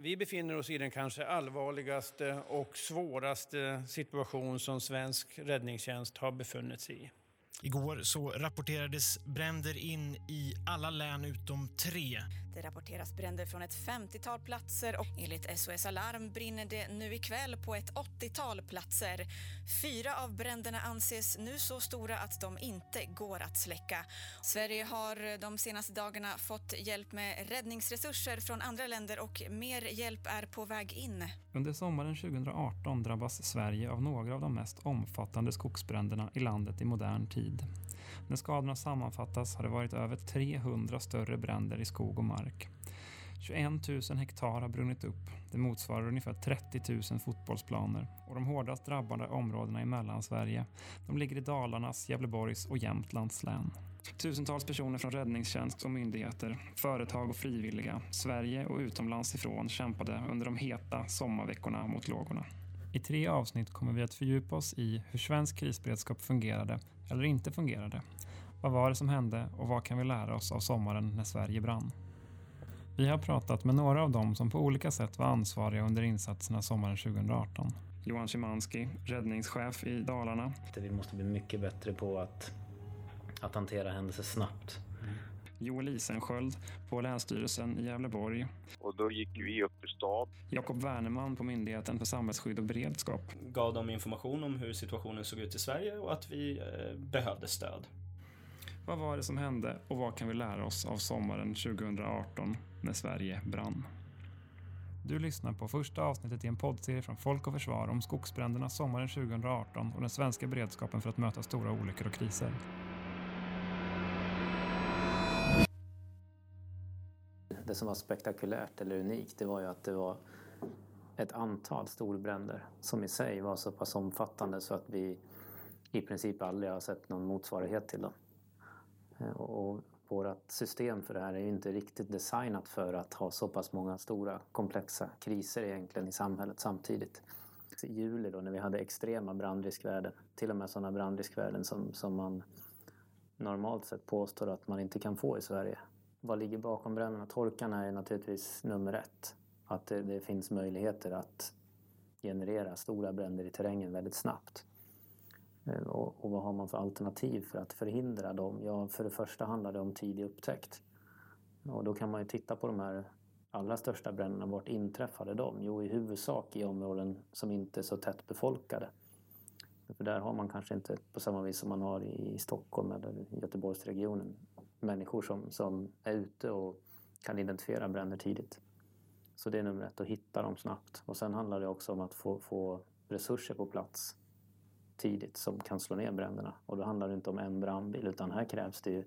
Vi befinner oss i den kanske allvarligaste och svåraste situation som svensk räddningstjänst har befunnit sig i. Igår så rapporterades bränder in i alla län utom tre. Det rapporteras bränder från ett 50-tal platser och enligt SOS Alarm brinner det nu ikväll på ett 80-tal platser. Fyra av bränderna anses nu så stora att de inte går att släcka. Sverige har de senaste dagarna fått hjälp med räddningsresurser från andra länder och mer hjälp är på väg in. Under sommaren 2018 drabbas Sverige av några av de mest omfattande skogsbränderna i landet i modern tid. När skadorna sammanfattas har det varit över 300 större bränder i skog och mark. 21 000 hektar har brunnit upp. Det motsvarar ungefär 30 000 fotbollsplaner. Och de hårdast drabbade områdena i Mellansverige de ligger i Dalarnas, Gävleborgs och Jämtlands län. Tusentals personer från räddningstjänst och myndigheter, företag och frivilliga, Sverige och utomlands ifrån kämpade under de heta sommarveckorna mot lågorna. I tre avsnitt kommer vi att fördjupa oss i hur svensk krisberedskap fungerade eller inte fungerade. Vad var det som hände och vad kan vi lära oss av sommaren när Sverige brann? Vi har pratat med några av dem som på olika sätt var ansvariga under insatserna sommaren 2018. Johan Szymanski, räddningschef i Dalarna. Vi måste bli mycket bättre på att, att hantera händelser snabbt. Joel Isensköld på Länsstyrelsen i Gävleborg. Och då gick vi upp till stab. Jakob Werneman på Myndigheten för samhällsskydd och beredskap. Gav dem information om hur situationen såg ut i Sverige och att vi eh, behövde stöd. Vad var det som hände och vad kan vi lära oss av sommaren 2018 när Sverige brann? Du lyssnar på första avsnittet i en poddserie från Folk och Försvar om skogsbränderna sommaren 2018 och den svenska beredskapen för att möta stora olyckor och kriser. Det som var spektakulärt eller unikt det var ju att det var ett antal storbränder som i sig var så pass omfattande så att vi i princip aldrig har sett någon motsvarighet till dem. Eh, och vårt system för det här är ju inte riktigt designat för att ha så pass många stora komplexa kriser egentligen i samhället samtidigt. I juli då när vi hade extrema brandriskvärden, till och med sådana brandriskvärden som, som man normalt sett påstår att man inte kan få i Sverige. Vad ligger bakom bränderna? Torkan är naturligtvis nummer ett. Att det, det finns möjligheter att generera stora bränder i terrängen väldigt snabbt. Eh, och, och, vad har man för alternativ för att förhindra dem? Ja, för det första handlar det om tidig upptäckt. Och då kan man ju titta på de här allra största bränderna. Vart inträffade de? Jo, i huvudsak i områden som inte är så tätt befolkade. För där har man kanske inte på samma vis som man har i Stockholm eller Göteborgsregionen människor som, som är ute och kan identifiera bränder tidigt. Så det är nummer ett, att hitta dem snabbt. Och sen handlar det också om att få, få resurser på plats tidigt som kan slå ner bränderna. Och då handlar det inte om en brandbil utan här krävs det ju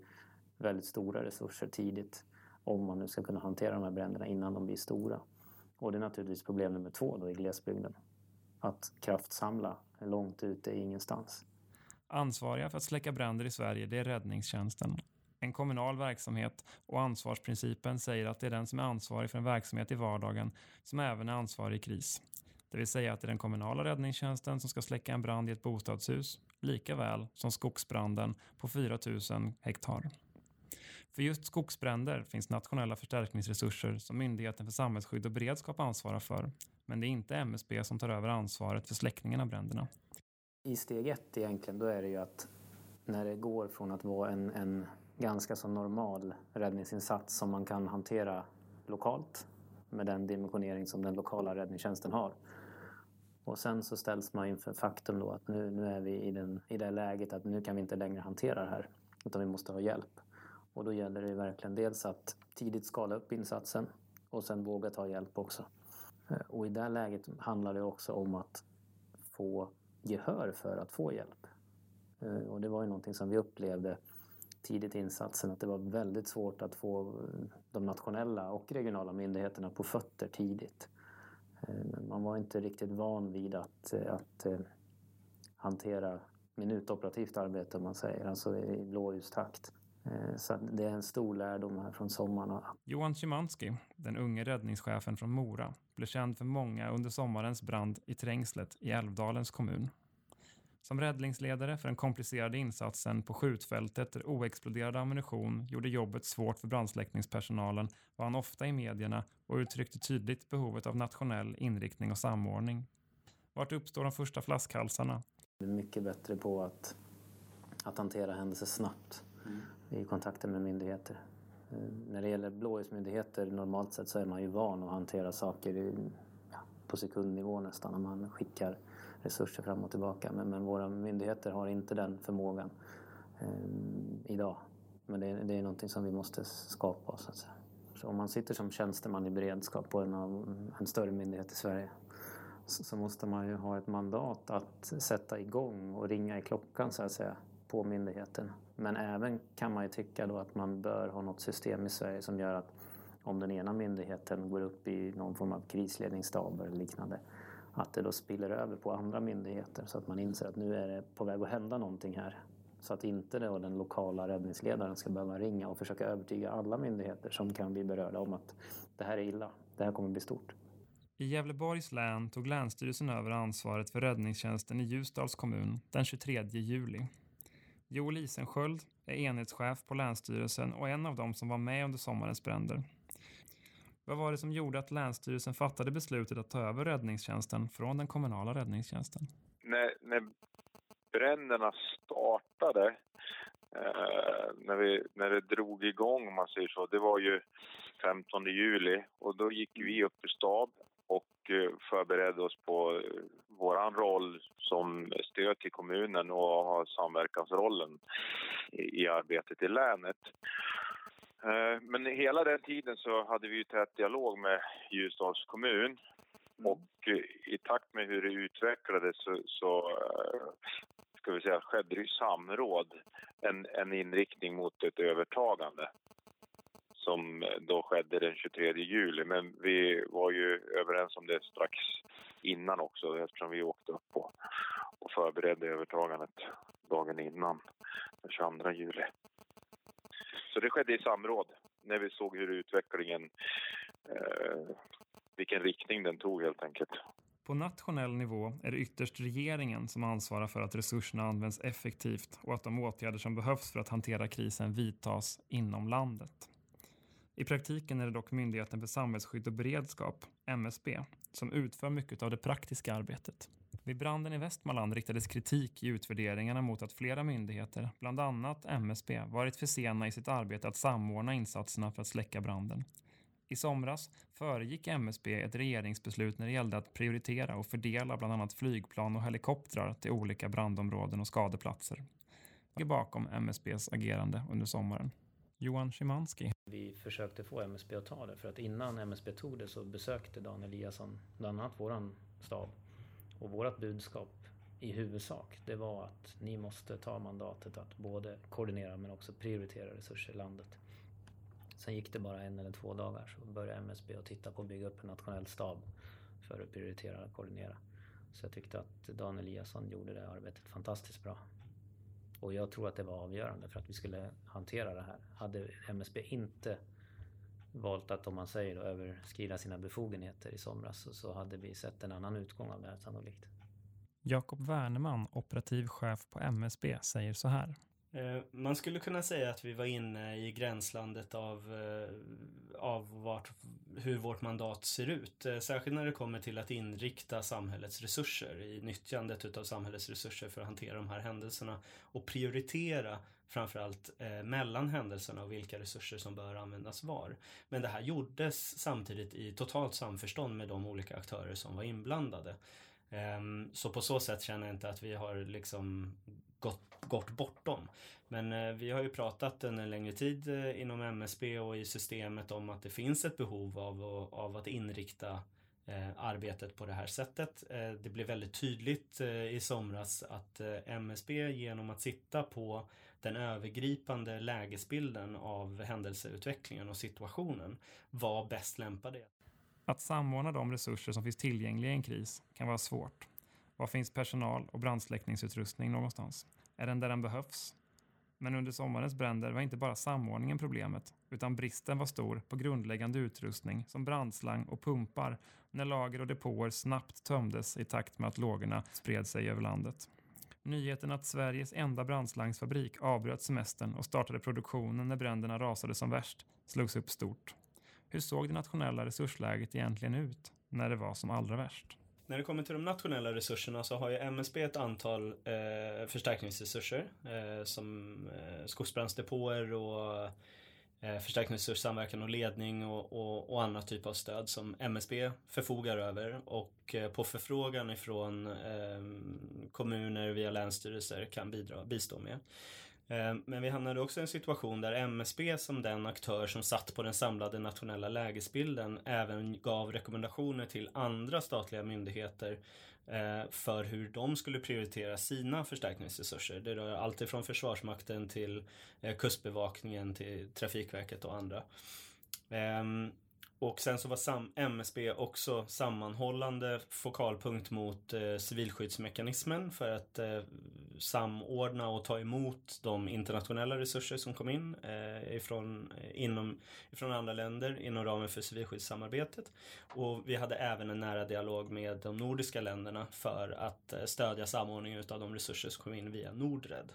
väldigt stora resurser tidigt om man nu ska kunna hantera de här bränderna innan de blir stora. Och det är naturligtvis problem nummer två då i glesbygden. Att kraftsamla långt ute i ingenstans. Ansvariga för att släcka bränder i Sverige det är räddningstjänsten. En kommunal verksamhet och ansvarsprincipen säger att det är den som är ansvarig för en verksamhet i vardagen som även är ansvarig i kris. Det vill säga att det är den kommunala räddningstjänsten som ska släcka en brand i ett bostadshus, lika väl som skogsbranden på 4 000 hektar. För just skogsbränder finns nationella förstärkningsresurser som Myndigheten för samhällsskydd och beredskap ansvarar för. Men det är inte MSB som tar över ansvaret för släckningen av bränderna. I steg ett egentligen, då är det ju att när det går från att vara en, en ganska så normal räddningsinsats som man kan hantera lokalt med den dimensionering som den lokala räddningstjänsten har. Och sen så ställs man inför faktum då att nu, nu är vi i, den, i det läget att nu kan vi inte längre hantera det här utan vi måste ha hjälp. Och då gäller det verkligen dels att tidigt skala upp insatsen och sen våga ta hjälp också. Eh, och i det läget handlar det också om att få gehör för att få hjälp. Eh, och det var ju någonting som vi upplevde tidigt i insatsen att det var väldigt svårt att få eh, de nationella och regionala myndigheterna på fötter tidigt. Eh, man var inte riktigt van vid att, eh, att hantera minutoperativt arbete om man säger, alltså i blåljustakt. Så det är en stor lärdom här från sommaren. Johan Szymanski, den unge räddningschefen från Mora, blev känd för många under sommarens brand i Trängslet i Älvdalens kommun. Som räddningsledare för den komplicerade insatsen på skjutfältet där oexploderad ammunition gjorde jobbet svårt för brandsläckningspersonalen var han ofta i medierna och uttryckte tydligt behovet av nationell inriktning och samordning. Vart uppstår de första flaskhalsarna? Vi är mycket bättre på att, att hantera händelser snabbt mm. i kontakter med myndigheter. Eh, när det gäller blåljusmyndigheter normalt sett så är man ju van att hantera saker i, ja, på sekundnivå nästan när man skickar resurser fram och tillbaka. Men, men våra myndigheter har inte den förmågan eh, idag. Men det, det, är någonting som vi måste skapa. Så, så om man sitter som tjänsteman i beredskap på en, av, en större myndighet i Sverige så, så måste man ju ha ett mandat att sätta igång och ringa i klockan så att säga på myndigheten. Men även kan man ju tycka då att man bör ha något system i Sverige som gör att om den ena myndigheten går upp i någon form av krisledningsstab eller liknande att det då spiller över på andra myndigheter så att man inser att nu är det på väg att hända någonting här. Så att inte då den lokala räddningsledaren ska behöva ringa och försöka övertyga alla myndigheter som kan bli berörda om att det här är illa, det här kommer bli stort. I Gävleborgs län tog Länsstyrelsen över ansvaret för räddningstjänsten i Ljusdals kommun den 23 juli. Joel Isensköld är enhetschef på Länsstyrelsen och en av dem som var med under sommarens bränder. Vad var det som gjorde att Länsstyrelsen fattade beslutet att ta över räddningstjänsten från den kommunala räddningstjänsten? När, när bränderna startade, eh, när, vi, när det drog igång om man säger så, det var ju 15 juli och då gick vi upp i stab och eh, förberedde oss på eh, vår roll som stöd till kommunen och ha samverkansrollen i arbetet i länet. Eh, men hela den tiden så hade vi ju tät dialog med Ljusdals kommun mm. och i takt med hur det utvecklades så, så ska vi säga, skedde det samråd, en, en inriktning mot ett övertagande som då skedde den 23 juli. Men vi var ju överens om det strax innan också eftersom vi åkte upp och, och förberedde övertagandet dagen innan, den 22 juli. Så det skedde i samråd när vi såg hur utvecklingen, eh, vilken riktning den tog helt enkelt. På nationell nivå är det ytterst regeringen som ansvarar för att resurserna används effektivt och att de åtgärder som behövs för att hantera krisen vidtas inom landet. I praktiken är det dock Myndigheten för samhällsskydd och beredskap, MSB, som utför mycket av det praktiska arbetet. Vid branden i Västmanland riktades kritik i utvärderingarna mot att flera myndigheter, bland annat MSB, varit för sena i sitt arbete att samordna insatserna för att släcka branden. I somras föregick MSB ett regeringsbeslut när det gällde att prioritera och fördela bland annat flygplan och helikoptrar till olika brandområden och skadeplatser. Vad är bakom MSBs agerande under sommaren? Johan Szymanski. Vi försökte få MSB att ta det för att innan MSB tog det så besökte Dan Eliasson bland annat våran stab. Och vårt budskap i huvudsak det var att ni måste ta mandatet att både koordinera men också prioritera resurser i landet. Sen gick det bara en eller två dagar så började MSB att titta på att bygga upp en nationell stab för att prioritera och koordinera. Så jag tyckte att Dan Eliasson gjorde det arbetet fantastiskt bra. Och jag tror att det var avgörande för att vi skulle hantera det här. Hade MSB inte valt att, om man säger då, överskrida sina befogenheter i somras så, så hade vi sett en annan utgång av det här sannolikt. Jakob Werneman, operativ chef på MSB, säger så här. Eh, man skulle kunna säga att vi var inne i gränslandet av, eh, av vart, hur vårt mandat ser ut. Eh, särskilt när det kommer till att inrikta samhällets resurser i nyttjandet av samhällets resurser för att hantera de här händelserna och prioritera framförallt eh, mellan händelserna och vilka resurser som bör användas var. Men det här gjordes samtidigt i totalt samförstånd med de olika aktörer som var inblandade. Ehm, så på så sätt känner jag inte att vi har liksom gått, gått bortom. Men eh, vi har ju pratat en längre tid eh, inom MSB och i systemet om att det finns ett behov av, av att inrikta eh, Eh, arbetet på det här sättet. Eh, det blev väldigt tydligt eh, i somras att MSB genom att sitta på den övergripande lägesbilden av händelseutvecklingen och situationen var bäst lämpade. Att samordna de resurser som finns tillgängliga i en kris kan vara svårt. Var finns personal och brandsläckningsutrustning någonstans? Är den där den behövs? Men under sommarens bränder var inte bara samordningen problemet, utan bristen var stor på grundläggande utrustning som brandslang och pumpar när lager och depåer snabbt tömdes i takt med att lågorna spred sig över landet. Nyheten att Sveriges enda brandslangsfabrik avbröt semestern och startade produktionen när bränderna rasade som värst slogs upp stort. Hur såg det nationella resursläget egentligen ut när det var som allra värst? När det kommer till de nationella resurserna så har ju MSB ett antal eh, förstärkningsresurser eh, som eh, skogsbrandsdepåer och eh, förstärkningsresurs, samverkan och ledning och, och, och andra typer av stöd som MSB förfogar över och eh, på förfrågan ifrån eh, kommuner via länsstyrelser kan bidra, bistå med. Eh, men vi hamnade också i en situation där MSB som den aktör som satt på den samlade nationella lägesbilden även gav rekommendationer till andra statliga myndigheter eh, för hur de skulle prioritera sina förstärkningsresurser. Det rör allt ifrån Försvarsmakten till eh, Kustbevakningen till Trafikverket och andra. Ehm, och sen så var sam MSB också sammanhållande fokalpunkt mot eh, civilskyddsmekanismen för att eh, samordna och ta emot de internationella resurser som kom in eh, ifrån, eh, inom, ifrån andra länder inom ramen för civilskyddssamarbetet. Och vi hade även en nära dialog med de nordiska länderna för att eh, stödja samordningen av de resurser som kom in via Nordred.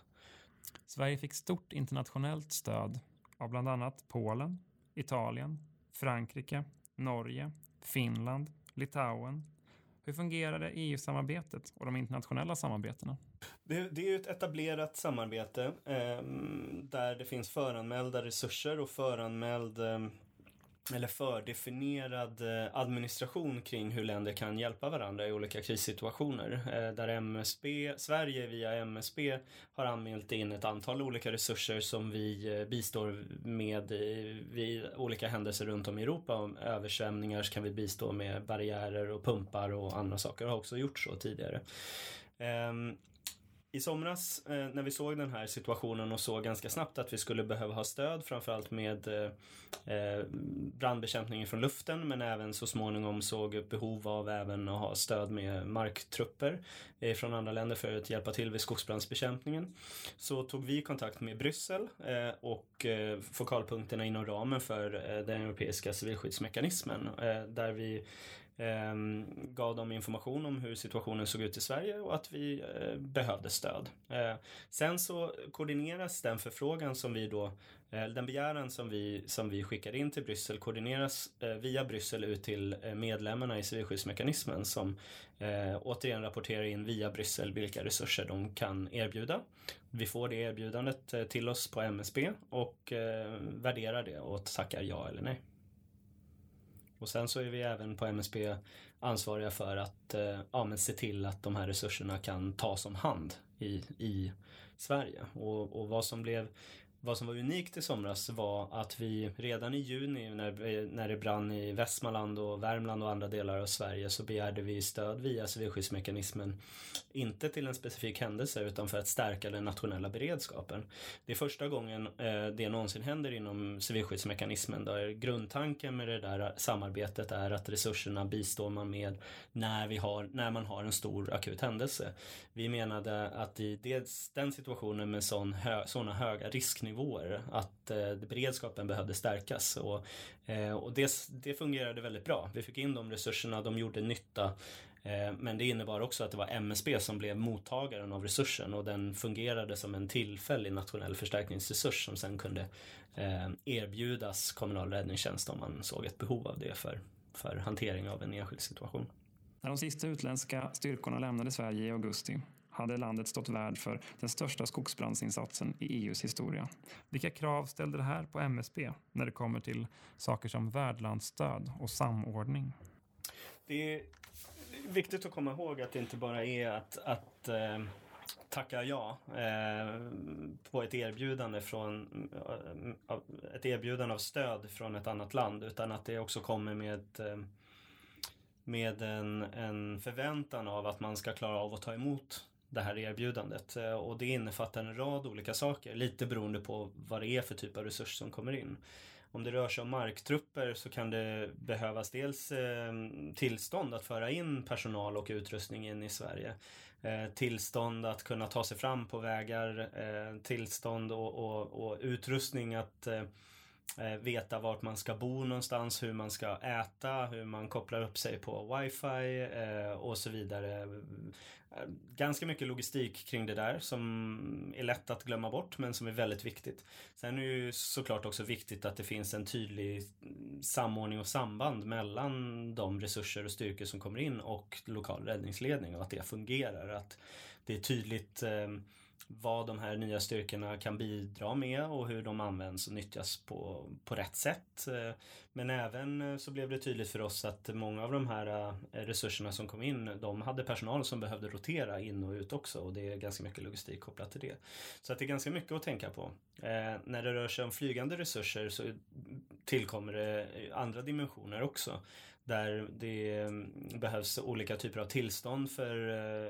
Sverige fick stort internationellt stöd av bland annat Polen, Italien, Frankrike, Norge, Finland, Litauen. Hur fungerade EU-samarbetet och de internationella samarbetena? Det, det är ju ett etablerat samarbete eh, där det finns föranmälda resurser och föranmäld eh, eller fördefinierad eh, administration kring hur länder kan hjälpa varandra i olika krissituationer. Eh, där MSB, Sverige via MSB har anmält in ett antal olika resurser som vi eh, bistår med vid olika händelser runt om i Europa. Om översvämningar så kan vi bistå med barriärer och pumpar och andra saker. Det har också gjort så tidigare. Ehm, i somras eh, när vi såg den här situationen och såg ganska snabbt att vi skulle behöva ha stöd framförallt med eh, eh, brandbekämpning från luften men även så småningom såg behov av även att ha stöd med marktrupper eh, från andra länder för att hjälpa till vid skogsbrandsbekämpningen. Så tog vi kontakt med Bryssel eh, och eh, fokalpunkterna inom ramen för eh, den europeiska civilskyddsmekanismen eh, där vi Ehm, gav dem information om hur situationen såg ut i Sverige och att vi eh, behövde stöd. Ehm, sen så koordineras den förfrågan som vi då, eh, den begäran som vi, som vi skickar in till Bryssel koordineras eh, via Bryssel ut till medlemmarna i civilskyddsmekanismen som återigen rapporterar in via Bryssel vilka resurser de kan erbjuda. Vi får det erbjudandet till oss på MSB och värderar det och tackar ja eller nej. Och sen så är vi även på MSB ansvariga för att eh, ja, men se till att de här resurserna kan tas om hand i, i Sverige. Och, och vad som blev vad som var unikt i somras var att vi redan i juni när, när det brann i Västmanland och Värmland och andra delar av Sverige så begärde vi stöd via civilskyddsmekanismen. Inte till en specifik händelse utan för att stärka den nationella beredskapen. Det är första gången eh, det någonsin händer inom civilskyddsmekanismen där grundtanken med det där samarbetet är att resurserna bistår man med när, vi har, när man har en stor akut händelse. Vi menade att i dels den situationen med sådana hö, höga risknivåer nivåer att eh, beredskapen behövde stärkas. Och, eh, och det, det fungerade väldigt bra. Vi fick in de resurserna, de gjorde nytta. Eh, men det innebar också att det var MSB som blev mottagaren av resursen och den fungerade som en tillfällig nationell förstärkningsresurs som sen kunde eh, erbjudas kommunal räddningstjänst om man såg ett behov av det för, för hantering av en enskild situation. När de sista utländska styrkorna lämnade Sverige i augusti hade landet stått värd för den största skogsbrandsinsatsen i EUs historia. Vilka krav ställde det här på MSB när det kommer till saker som värdlandsstöd och samordning? Det är viktigt att komma ihåg att det inte bara är att, att eh, tacka ja eh, på ett erbjudande från eh, ett erbjudande av stöd från ett annat land utan att det också kommer med eh, med en, en förväntan av att man ska klara av att ta emot det här erbjudandet. Eh, och det innefattar en rad olika saker, lite beroende på vad det är för typ av resurs som kommer in. Om det rör sig om marktrupper så kan det behövas dels ehm, tillstånd att föra in personal och utrustning in i Sverige. Eh, tillstånd att kunna ta sig fram på vägar, eh, tillstånd och, och, och utrustning att Eh, veta vart man ska bo någonstans, hur man ska äta, hur man kopplar upp sig på wifi eh, och så vidare. Eh, ganska mycket logistik kring det där som är lätt att glömma bort men som är väldigt viktigt. Sen är det ju såklart också viktigt att det finns en tydlig samordning och samband mellan de resurser och styrkor som kommer in och lokal räddningsledning och att det fungerar. Att det är tydligt eh, vad de här nya styrkorna kan bidra med och hur de används och nyttjas på, på rätt sätt. Eh, men även eh, så blev det tydligt för oss att många av de här eh, resurserna som kom in, de hade personal som behövde rotera in och ut också och det är ganska mycket logistik kopplat till det. Så att det är ganska mycket att tänka på. när det rör sig om flygande resurser så tillkommer det andra dimensioner också där det mm, behövs olika typer av tillstånd för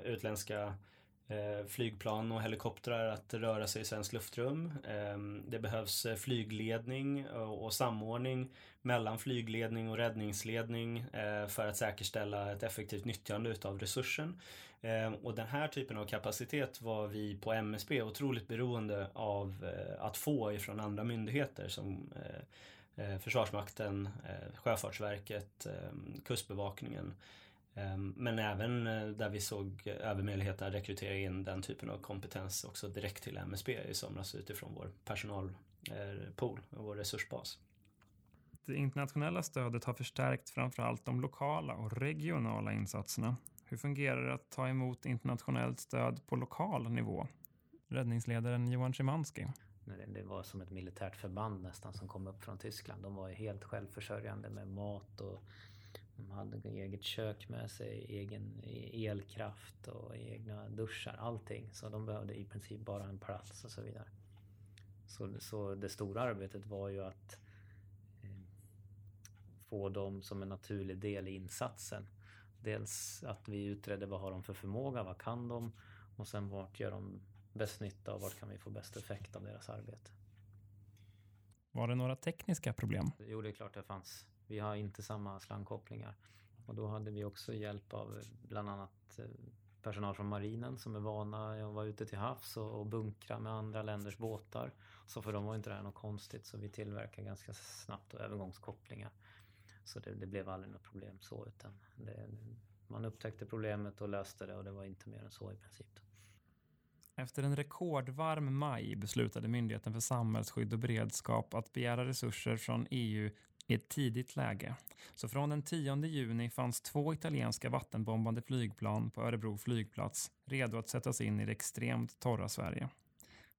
utländska Eh, flygplan och helikoptrar att röra sig i svenskt luftrum. Ehm, det behövs eh, flygledning och samordning mellan flygledning och räddningsledning eh, för att säkerställa ett effektivt nyttjande utav resursen. Ehm, och den här typen av kapacitet var vi på MSB otroligt beroende av att få ifrån andra myndigheter som Försvarsmakten, Sjöfartsverket, ehm, Kustbevakningen men även eh, där vi såg över möjligheten att rekrytera in den typen av kompetens också direkt till MSB i somras utifrån vår personalpool och vår resursbas. Det internationella stödet har förstärkt framförallt de lokala och regionala insatserna. Hur fungerar det att ta emot internationellt stöd på lokal nivå? Räddningsledaren Johan Szymanski. Det var som ett militärt förband nästan som kom upp från Tyskland. De var helt självförsörjande med mat och de hade eget kök med sig, egen elkraft och egna duschar, allting. Så de behövde i princip bara en plats och så vidare. Så, så det stora arbetet var ju att eh, få dem som en naturlig del i insatsen. Dels att vi utredde vad har de för förmåga, vad kan de? Och sen vart gör de bäst nytta och vart kan vi få bäst effekt av deras arbete? Var det några tekniska problem? Jo, det är klart det fanns. Vi har inte samma slangkopplingar. Och då hade vi också hjälp av eh, bland annat eh, personal från marinen som är vana att vara ute till havs och bunkra med andra länders båtar. Så för dem var inte det här något konstigt så vi tillverkade ganska snabbt övergångskopplingar. Så det, det, blev aldrig något problem så utan det, man upptäckte problemet och löste det och det var inte mer än så i princip. Efter en rekordvarm maj beslutade Myndigheten för samhällsskydd och beredskap att begära resurser från EU i ett tidigt läge. Så från den 10 juni fanns två italienska vattenbombande flygplan på Örebro flygplats redo att sättas in i det extremt torra Sverige.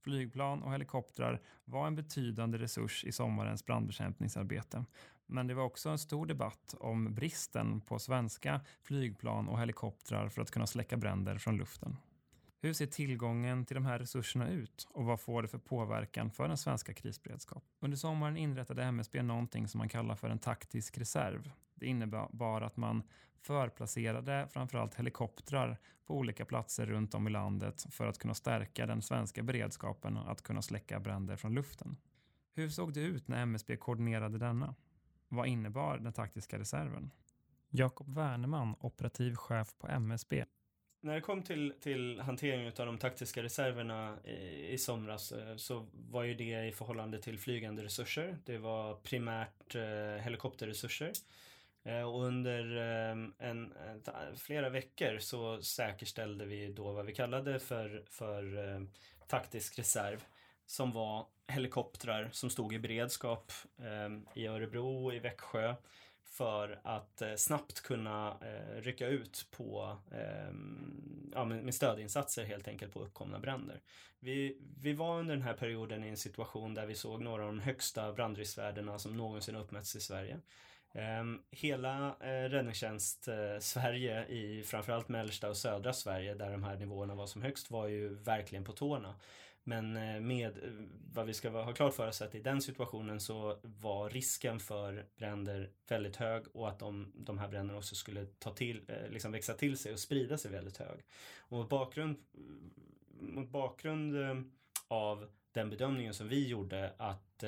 Flygplan och helikoptrar var en betydande resurs i sommarens brandbekämpningsarbete. Men det var också en stor debatt om bristen på svenska flygplan och helikoptrar för att kunna släcka bränder från luften. Hur ser tillgången till de här resurserna ut och vad får det för påverkan för den svenska krisberedskap? Under sommaren inrättade MSB någonting som man kallar för en taktisk reserv. Det innebar att man förplacerade framförallt helikoptrar på olika platser runt om i landet för att kunna stärka den svenska beredskapen att kunna släcka bränder från luften. Hur såg det ut när MSB koordinerade denna? Vad innebar den taktiska reserven? Jakob Werneman, operativ chef på MSB, när det kom till, till hanteringen av de taktiska reserverna i, i somras eh, så var ju det i förhållande till flygande resurser. Det var primärt eh, helikopterresurser. Eh, och under eh, en, flera veckor så säkerställde vi då vad vi kallade för, för eh, taktisk reserv. Som var helikoptrar som stod i beredskap eh, i Örebro och i Växjö för att eh, snabbt kunna eh, rycka ut på, eh, ja, med, med, stödinsatser helt enkelt på uppkomna bränder. Vi, vi var under den här perioden i en situation där vi såg några av de högsta brandriskvärdena som någonsin uppmätts i Sverige. Ehm, hela eh, räddningstjänst-Sverige eh, i framförallt mellersta och södra Sverige där de här nivåerna var som högst var ju verkligen på tårna. Men eh, med eh, vad vi ska ha klart för oss att i den situationen så var risken för bränder väldigt hög och att de, de här bränderna också skulle ta till, eh, liksom växa till sig och sprida sig väldigt hög. Och mot bakgrund, mot bakgrund av den bedömningen som vi gjorde att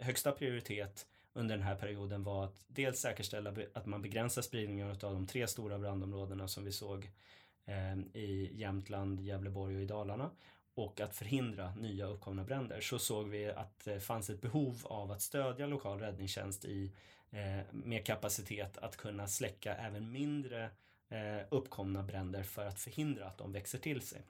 högsta prioritet under den här perioden var att dels säkerställa att man begränsar spridningen av de tre stora brandområdena som vi såg i Jämtland, Gävleborg och i Dalarna och att förhindra nya uppkomna bränder så såg vi att det fanns ett behov av att stödja lokal räddningstjänst i, eh, med kapacitet att kunna släcka även mindre eh, uppkomna bränder för att förhindra att de växer till sig.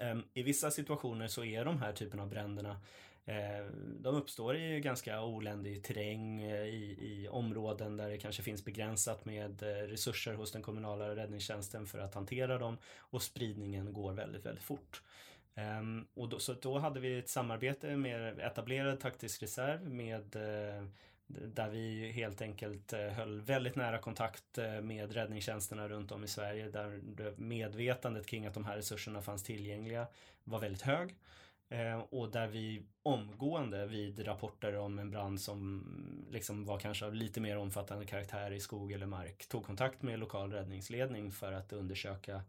Ehm, I vissa situationer så är de här typen av bränderna eh, de uppstår i ganska oländig terräng eh, i, i områden där det kanske finns begränsat med eh, resurser hos den kommunala räddningstjänsten för att hantera dem och spridningen går väldigt, väldigt fort. Um, och då, så då hade vi ett samarbete med etablerad taktisk reserv med uh, där vi helt enkelt uh, höll väldigt nära kontakt uh, med räddningstjänsterna runt om i Sverige där medvetandet kring att de här resurserna fanns tillgängliga var väldigt hög. Ehm, och där vi omgående vid rapporter om en brand som liksom var kanske av lite mer omfattande karaktär i skog eller mark tog kontakt med lokal räddningsledning för att undersöka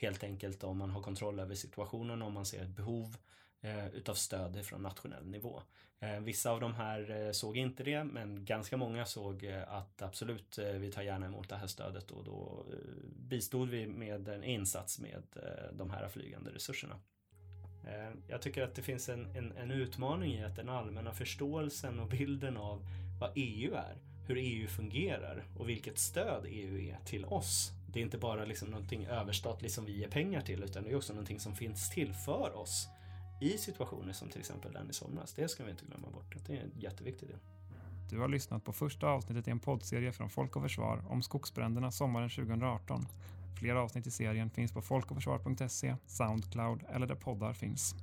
helt enkelt om man har kontroll över situationen, om man ser ett behov eh, utav stöd från nationell nivå. Eh, vissa av de här eh, såg inte det, men ganska många såg eh, att absolut, eh, vi tar gärna emot det här stödet och då eh, bistod vi med en insats med de här flygande resurserna. Jag tycker att det finns en, en, en utmaning i att den allmänna förståelsen och bilden av vad EU är, hur EU fungerar och vilket stöd EU är till oss det är inte bara liksom någonting överstatligt som vi ger pengar till utan det är också någonting som finns till för oss i situationer som till exempel den i somras. Det ska vi inte glömma bort. Det är en jätteviktig del. Du har lyssnat på första avsnittet i en poddserie från Folk och Försvar om skogsbränderna sommaren 2018. Fler avsnitt i serien finns på folkochförsvar.se, Soundcloud eller där poddar finns.